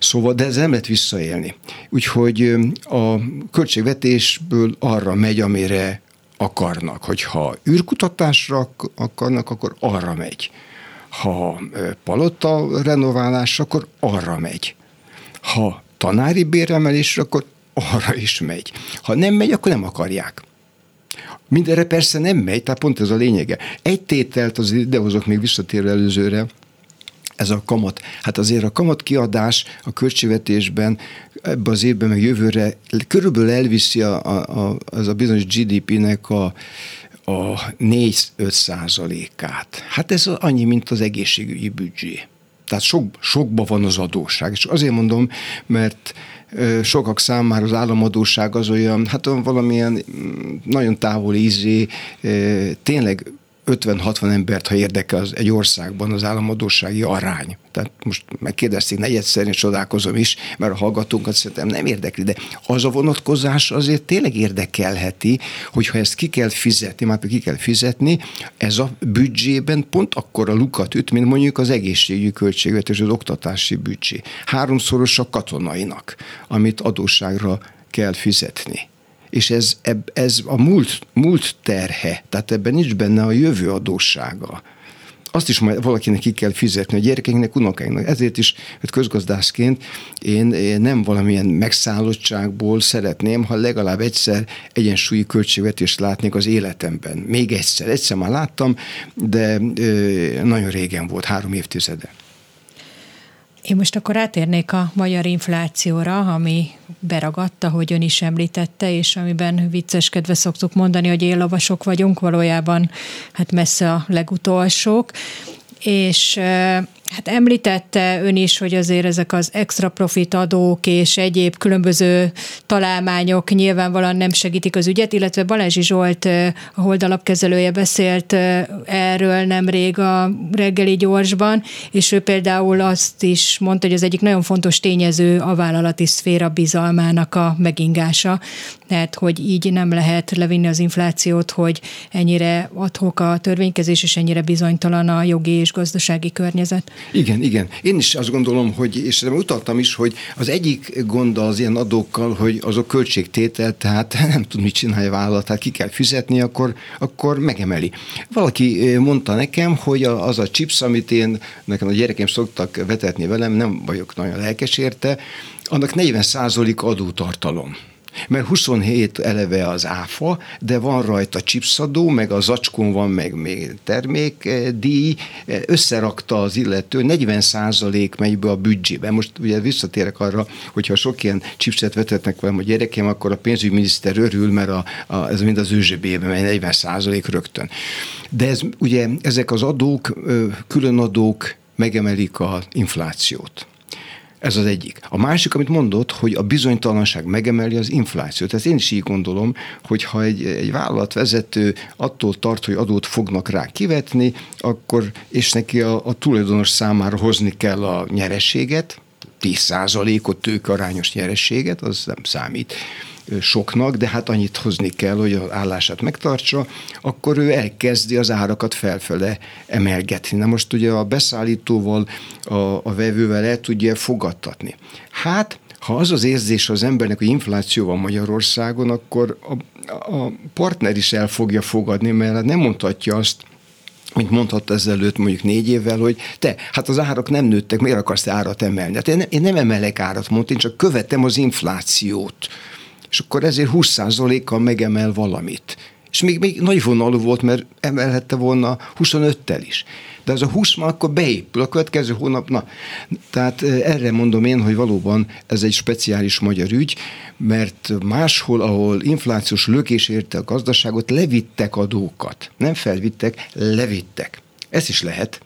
Szóval, de ez nem lehet visszaélni. Úgyhogy a költségvetésből arra megy, amire akarnak. Hogyha űrkutatásra akarnak, akkor arra megy. Ha palota renoválás, akkor arra megy. Ha tanári béremelésre, akkor arra is megy. Ha nem megy, akkor nem akarják. Mindenre persze nem megy, tehát pont ez a lényege. Egy tételt az idehozok még visszatérve előzőre, ez a kamat. Hát azért a kamat kiadás a költségvetésben ebbe az évben, meg jövőre körülbelül elviszi a, a, a, az a bizonyos GDP-nek a, a 4-5 százalékát. Hát ez annyi, mint az egészségügyi büdzsé. Tehát sok, sokba van az adósság. És azért mondom, mert sokak számára az államadóság az olyan, hát valamilyen mm, nagyon távoli ízé, tényleg 50-60 embert, ha érdekel az egy országban az államadósági arány. Tehát most megkérdezték negyedszer, és csodálkozom is, mert a hallgatónkat szerintem nem érdekli, de az a vonatkozás azért tényleg érdekelheti, hogyha ezt ki kell fizetni, már ki kell fizetni, ez a büdzsében pont akkor a lukat üt, mint mondjuk az egészségügyi költségvetés, az oktatási büdzsé. Háromszoros a katonainak, amit adósságra kell fizetni és ez, ez a múlt, múlt terhe, tehát ebben nincs benne a jövő adóssága azt is majd valakinek ki kell fizetni a gyerekeinknek, unokáinknak. Ezért is, hogy közgazdászként én, én nem valamilyen megszállottságból szeretném, ha legalább egyszer egyensúlyi költségvetést látnék az életemben. Még egyszer. Egyszer már láttam, de nagyon régen volt, három évtizede. Én most akkor átérnék a magyar inflációra, ami beragadta, hogy ön is említette, és amiben vicceskedve szoktuk mondani, hogy éllovasok vagyunk, valójában hát messze a legutolsók. És Hát említette ön is, hogy azért ezek az extra profit adók és egyéb különböző találmányok nyilvánvalóan nem segítik az ügyet, illetve Balázsi Zsolt, a holdalapkezelője beszélt erről nemrég a reggeli gyorsban, és ő például azt is mondta, hogy az egyik nagyon fontos tényező a vállalati szféra bizalmának a megingása, tehát hogy így nem lehet levinni az inflációt, hogy ennyire adhok a törvénykezés, és ennyire bizonytalan a jogi és gazdasági környezet. Igen, igen. Én is azt gondolom, hogy, és utaltam is, hogy az egyik gond az ilyen adókkal, hogy azok költségtétel, tehát nem tud mit csinálni a vállalat, tehát ki kell fizetni, akkor, akkor megemeli. Valaki mondta nekem, hogy az a chips, amit én, nekem a gyerekem szoktak vetetni velem, nem vagyok nagyon lelkes érte, annak 40 adótartalom. Mert 27 eleve az áfa, de van rajta chipszadó, meg a zacskón van meg még termékdíj, összerakta az illető, 40 százalék megy be a büdzsébe. Most ugye visszatérek arra, hogyha sok ilyen chipset vetetnek velem a gyerekem, akkor a pénzügyminiszter örül, mert a, a, ez mind az ő zsebébe megy, 40 százalék rögtön. De ez ugye ezek az adók, külön adók megemelik az inflációt. Ez az egyik. A másik, amit mondott, hogy a bizonytalanság megemeli az inflációt. Tehát én is így gondolom, hogy ha egy, egy vállalatvezető attól tart, hogy adót fognak rá kivetni, akkor és neki a, a tulajdonos számára hozni kell a nyerességet, 10%-ot arányos nyerességet, az nem számít soknak, de hát annyit hozni kell, hogy az állását megtartsa, akkor ő elkezdi az árakat felfele emelgetni. Na most ugye a beszállítóval, a, a vevővel el tudja fogadtatni. Hát, ha az az érzés az embernek, hogy infláció van Magyarországon, akkor a, a partner is el fogja fogadni, mert nem mondhatja azt, mint mondhatta ezelőtt mondjuk négy évvel, hogy te, hát az árak nem nőttek, miért akarsz árat emelni? Hát én nem, én nem emelek árat, mondta, én csak követem az inflációt és akkor ezért 20%-kal megemel valamit. És még, még nagy vonalú volt, mert emelhette volna 25-tel is. De az a 20 már akkor beépül, a következő hónap, na. Tehát erre mondom én, hogy valóban ez egy speciális magyar ügy, mert máshol, ahol inflációs lökés érte a gazdaságot, levittek adókat. Nem felvittek, levittek. Ez is lehet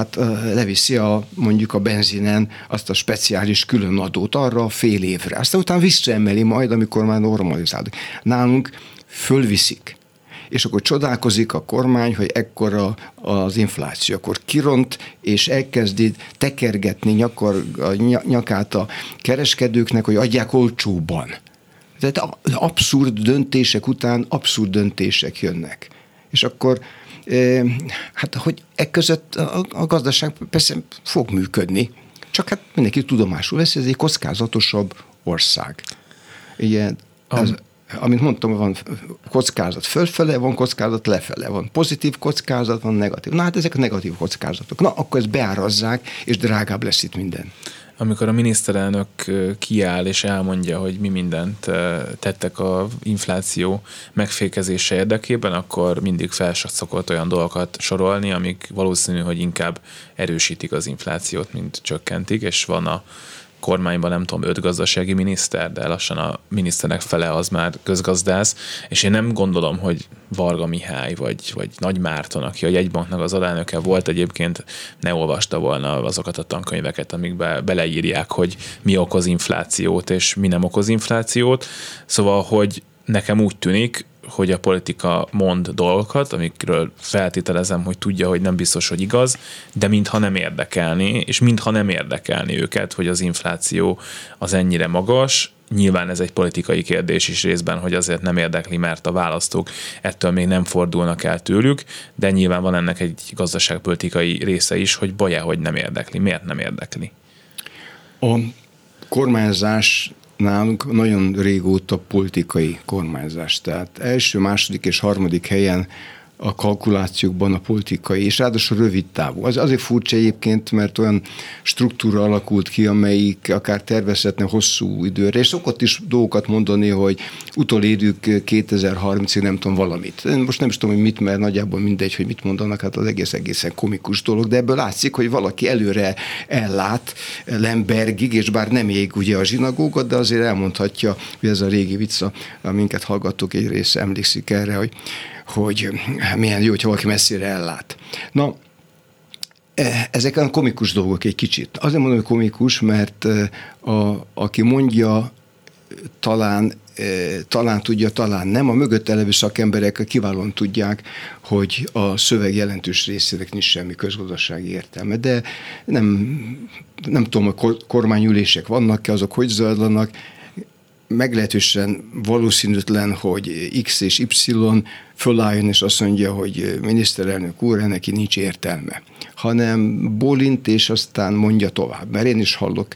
hát leviszi a, mondjuk a benzinen azt a speciális külön adót arra fél évre. Aztán utána visszaemeli majd, amikor már normalizálódik. Nálunk fölviszik és akkor csodálkozik a kormány, hogy ekkora az infláció. Akkor kiront, és elkezdi tekergetni nyakar, a nyakát a kereskedőknek, hogy adják olcsóban. Tehát abszurd döntések után abszurd döntések jönnek. És akkor hát hogy e között a, a gazdaság persze fog működni, csak hát mindenki tudomásul veszi, ez egy kockázatosabb ország. Ilyen, ez, amint mondtam, van kockázat fölfele, van kockázat lefele, van pozitív kockázat, van negatív. Na hát ezek a negatív kockázatok. Na akkor ezt beárazzák, és drágább lesz itt minden amikor a miniszterelnök kiáll és elmondja, hogy mi mindent tettek a infláció megfékezése érdekében, akkor mindig fel szokott olyan dolgokat sorolni, amik valószínű, hogy inkább erősítik az inflációt, mint csökkentik, és van a kormányban nem tudom, öt gazdasági miniszter, de lassan a miniszternek fele az már közgazdász, és én nem gondolom, hogy Varga Mihály vagy, vagy Nagy Márton, aki a jegybanknak az alelnöke volt egyébként, ne olvasta volna azokat a tankönyveket, amikbe beleírják, hogy mi okoz inflációt, és mi nem okoz inflációt. Szóval, hogy nekem úgy tűnik, hogy a politika mond dolgokat, amikről feltételezem, hogy tudja, hogy nem biztos, hogy igaz, de mintha nem érdekelni, és mintha nem érdekelni őket, hogy az infláció az ennyire magas, Nyilván ez egy politikai kérdés is részben, hogy azért nem érdekli, mert a választók ettől még nem fordulnak el tőlük, de nyilván van ennek egy gazdaságpolitikai része is, hogy baja, hogy nem érdekli. Miért nem érdekli? A kormányzás nálunk nagyon régóta politikai kormányzás. Tehát első, második és harmadik helyen a kalkulációkban a politikai, és ráadásul rövid távú. Az azért furcsa egyébként, mert olyan struktúra alakult ki, amelyik akár tervezhetne hosszú időre, és szokott is dolgokat mondani, hogy utolérjük 2030-ig nem tudom valamit. Én most nem is tudom, hogy mit, mert nagyjából mindegy, hogy mit mondanak, hát az egész egészen komikus dolog, de ebből látszik, hogy valaki előre ellát Lembergig, és bár nem ég ugye a zsinagóga, de azért elmondhatja, hogy ez a régi vicca, minket hallgatók egy része emlékszik erre, hogy hogy milyen jó, hogy valaki messzire ellát. Na, e, ezek a komikus dolgok egy kicsit. Azért mondom, hogy komikus, mert e, a, aki mondja, talán e, talán tudja, talán nem. A mögött levő szakemberek kiválóan tudják, hogy a szöveg jelentős részének nincs semmi közgazdasági értelme, de nem, nem tudom, hogy kormányülések vannak-e, azok hogy zajlanak, meglehetősen valószínűtlen, hogy X és Y fölálljon és azt mondja, hogy miniszterelnök úr, neki nincs értelme, hanem bólint és aztán mondja tovább. Mert én is hallok,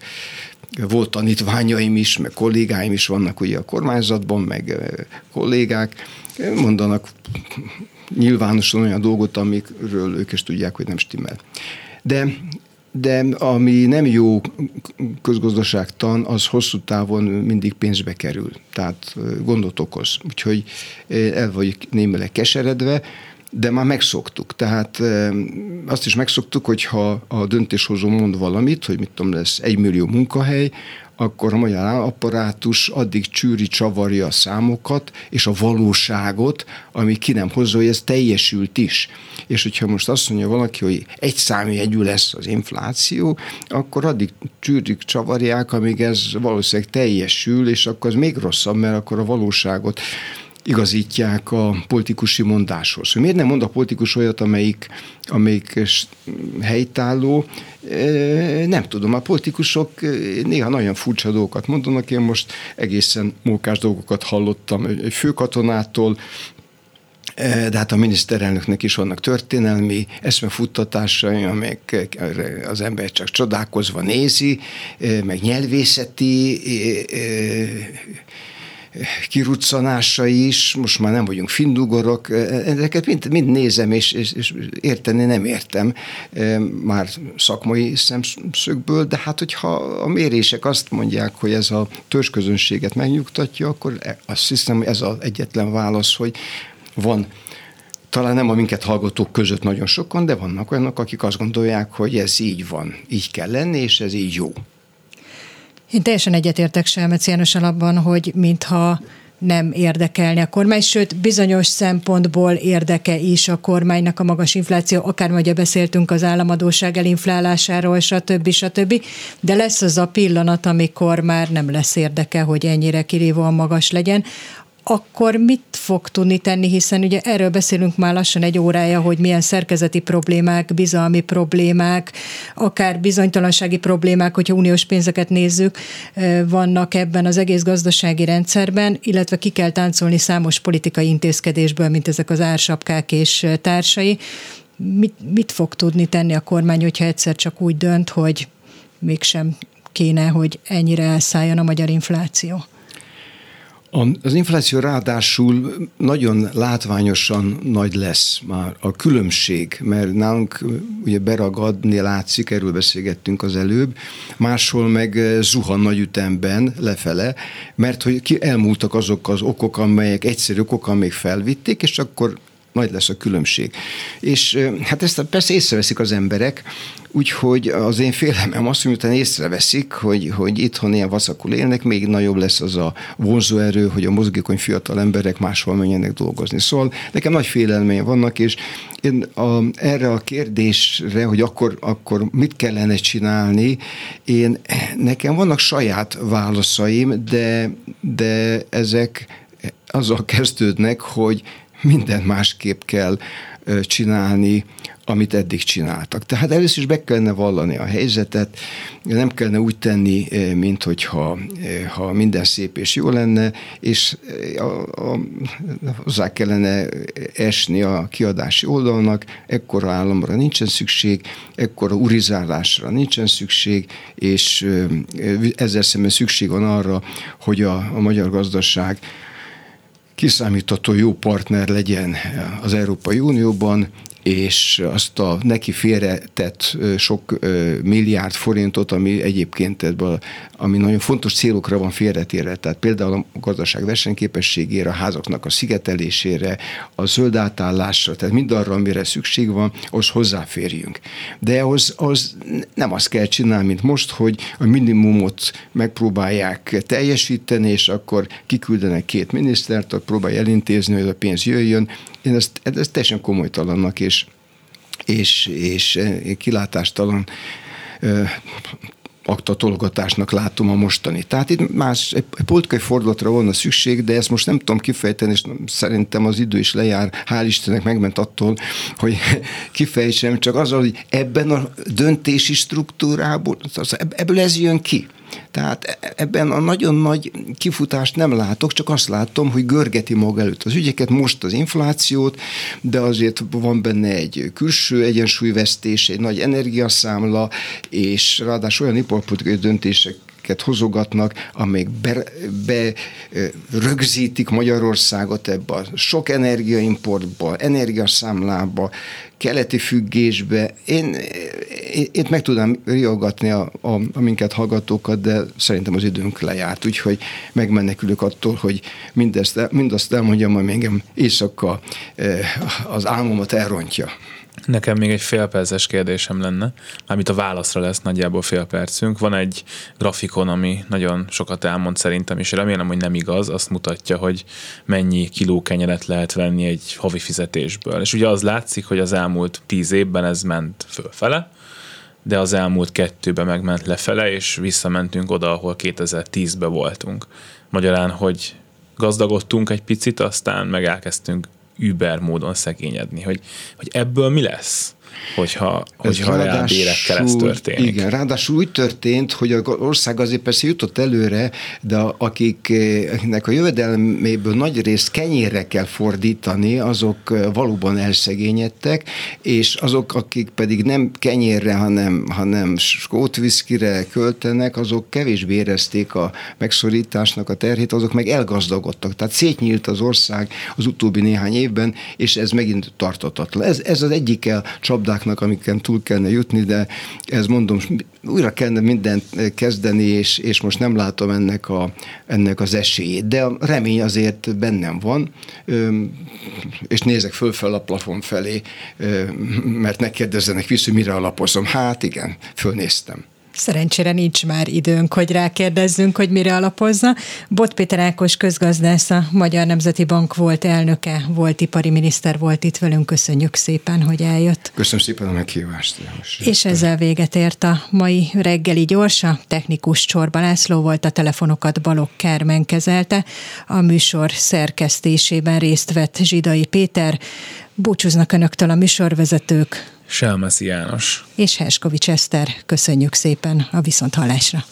volt tanítványaim is, meg kollégáim is vannak ugye a kormányzatban, meg kollégák, mondanak nyilvánosan olyan dolgot, amikről ők is tudják, hogy nem stimmel. De de ami nem jó közgazdaságtan, az hosszú távon mindig pénzbe kerül, tehát gondot okoz. Úgyhogy el vagyok némileg keseredve, de már megszoktuk. Tehát azt is megszoktuk, hogy ha a döntéshozó mond valamit, hogy mit tudom, lesz egy millió munkahely, akkor a magyar apparátus addig csűri, csavarja a számokat és a valóságot, ami ki nem hozza, hogy ez teljesült is. És hogyha most azt mondja valaki, hogy egy számjegyű lesz az infláció, akkor addig csűrik, csavarják, amíg ez valószínűleg teljesül, és akkor az még rosszabb, mert akkor a valóságot igazítják a politikusi mondáshoz. Miért nem mond a politikus olyat, amelyik, amelyik helytálló? Nem tudom, a politikusok néha nagyon furcsa dolgokat mondanak. Én most egészen mókás dolgokat hallottam egy főkatonától, de hát a miniszterelnöknek is vannak történelmi eszmefuttatásai, amelyek az ember csak csodálkozva nézi, meg nyelvészeti kiruccanása is, most már nem vagyunk findugorok, ezeket mind, mind nézem, és, és, és érteni nem értem már szakmai szemszögből, de hát hogyha a mérések azt mondják, hogy ez a törzsközönséget megnyugtatja, akkor e, azt hiszem, ez az egyetlen válasz, hogy van talán nem a minket hallgatók között nagyon sokan, de vannak olyanok, akik azt gondolják, hogy ez így van, így kell lenni, és ez így jó. Én teljesen egyetértek Selmec János abban, hogy mintha nem érdekelni a kormány, sőt bizonyos szempontból érdeke is a kormánynak a magas infláció, akár ugye beszéltünk az államadóság elinflálásáról, stb. stb. De lesz az a pillanat, amikor már nem lesz érdeke, hogy ennyire kirívóan magas legyen akkor mit fog tudni tenni, hiszen ugye erről beszélünk már lassan egy órája, hogy milyen szerkezeti problémák, bizalmi problémák, akár bizonytalansági problémák, hogyha uniós pénzeket nézzük, vannak ebben az egész gazdasági rendszerben, illetve ki kell táncolni számos politikai intézkedésből, mint ezek az ársapkák és társai. Mit, mit fog tudni tenni a kormány, hogyha egyszer csak úgy dönt, hogy mégsem kéne, hogy ennyire elszálljon a magyar infláció? Az infláció ráadásul nagyon látványosan nagy lesz már a különbség, mert nálunk ugye beragadni látszik, erről beszélgettünk az előbb, máshol meg zuhan nagy ütemben lefele, mert hogy ki elmúltak azok az okok, amelyek egyszerű okok, amelyek felvitték, és akkor nagy lesz a különbség. És hát ezt persze észreveszik az emberek, úgyhogy az én félelmem az, hogy miután észreveszik, hogy, hogy itthon ilyen vaszakul élnek, még nagyobb lesz az a vonzóerő, hogy a mozgékony fiatal emberek máshol menjenek dolgozni. Szóval nekem nagy félelmeim vannak, és én a, erre a kérdésre, hogy akkor, akkor mit kellene csinálni, én, nekem vannak saját válaszaim, de, de ezek azzal kezdődnek, hogy mindent másképp kell csinálni, amit eddig csináltak. Tehát először is be kellene vallani a helyzetet, nem kellene úgy tenni, mint hogyha ha minden szép és jó lenne, és a, a, hozzá kellene esni a kiadási oldalnak, ekkora államra nincsen szükség, ekkora urizálásra nincsen szükség, és ezzel szemben szükség van arra, hogy a, a magyar gazdaság kiszámítható jó partner legyen az Európai Unióban, és azt a neki félretett sok milliárd forintot, ami egyébként ebből, ami nagyon fontos célokra van félretérve, tehát például a gazdaság versenyképességére, a házaknak a szigetelésére, a zöld átállásra, tehát mindarra, amire szükség van, az hozzáférjünk. De ahhoz az nem azt kell csinálni, mint most, hogy a minimumot megpróbálják teljesíteni, és akkor kiküldenek két minisztert, akkor próbálja elintézni, hogy a pénz jöjjön, én ezt, ezt teljesen komolytalannak és, és, és eh, kilátástalan aktatologatásnak látom a mostani. Tehát itt más, egy politikai fordulatra volna szükség, de ezt most nem tudom kifejteni, és szerintem az idő is lejár, hál' Istennek megment attól, hogy kifejtsem, csak az, hogy ebben a döntési struktúrából, ebből ez jön ki. Tehát e- ebben a nagyon nagy kifutást nem látok, csak azt látom, hogy görgeti maga előtt az ügyeket, most az inflációt, de azért van benne egy külső egyensúlyvesztés, egy nagy energiaszámla, és ráadásul olyan iparpolitikai döntések termékeket hozogatnak, amelyek be, be Magyarországot ebbe a sok energiaimportba, energiaszámlába, keleti függésbe. Én, itt meg tudnám riogatni a, a, a minket hallgatókat, de szerintem az időnk lejárt, úgyhogy megmenekülök attól, hogy mindezt, mindazt elmondjam, ami engem éjszaka az álmomat elrontja. Nekem még egy félperces kérdésem lenne, mármint a válaszra lesz nagyjából fél percünk. Van egy grafikon, ami nagyon sokat elmond szerintem, és remélem, hogy nem igaz, azt mutatja, hogy mennyi kiló kenyeret lehet venni egy havi fizetésből. És ugye az látszik, hogy az elmúlt tíz évben ez ment fölfele, de az elmúlt kettőben megment lefele, és visszamentünk oda, ahol 2010-ben voltunk. Magyarán, hogy gazdagodtunk egy picit, aztán meg elkezdtünk über módon szegényedni, hogy, hogy ebből mi lesz? Hogyha, hogyha reál bérekkel ez történik. Igen, ráadásul úgy történt, hogy az ország azért persze jutott előre, de akiknek a jövedelméből nagy részt kenyérre kell fordítani, azok valóban elszegényedtek, és azok, akik pedig nem kenyérre, hanem, hanem skótviszkire költenek, azok kevésbé érezték a megszorításnak a terhét, azok meg elgazdagodtak. Tehát szétnyílt az ország az utóbbi néhány évben, és ez megint tartatatlan. Ez, ez az egyik el csapdás csapdáknak, amiken túl kellene jutni, de ez mondom, újra kellene mindent kezdeni, és, és most nem látom ennek, a, ennek az esélyét. De a remény azért bennem van, és nézek fölfel a plafon felé, mert ne kérdezzenek vissza, mire alapozom. Hát igen, fölnéztem. Szerencsére nincs már időnk, hogy rákérdezzünk, hogy mire alapozza. Bot Péter Ákos közgazdász, a Magyar Nemzeti Bank volt elnöke, volt ipari miniszter, volt itt velünk. Köszönjük szépen, hogy eljött. Köszönöm szépen a meghívást. És ezzel véget ért a mai reggeli gyorsa. Technikus Csorba László volt, a telefonokat Balok Kármen kezelte. A műsor szerkesztésében részt vett Zsidai Péter. Búcsúznak Önöktől a műsorvezetők. Selmeszi János. És Herskovics Eszter. Köszönjük szépen a viszonthallásra.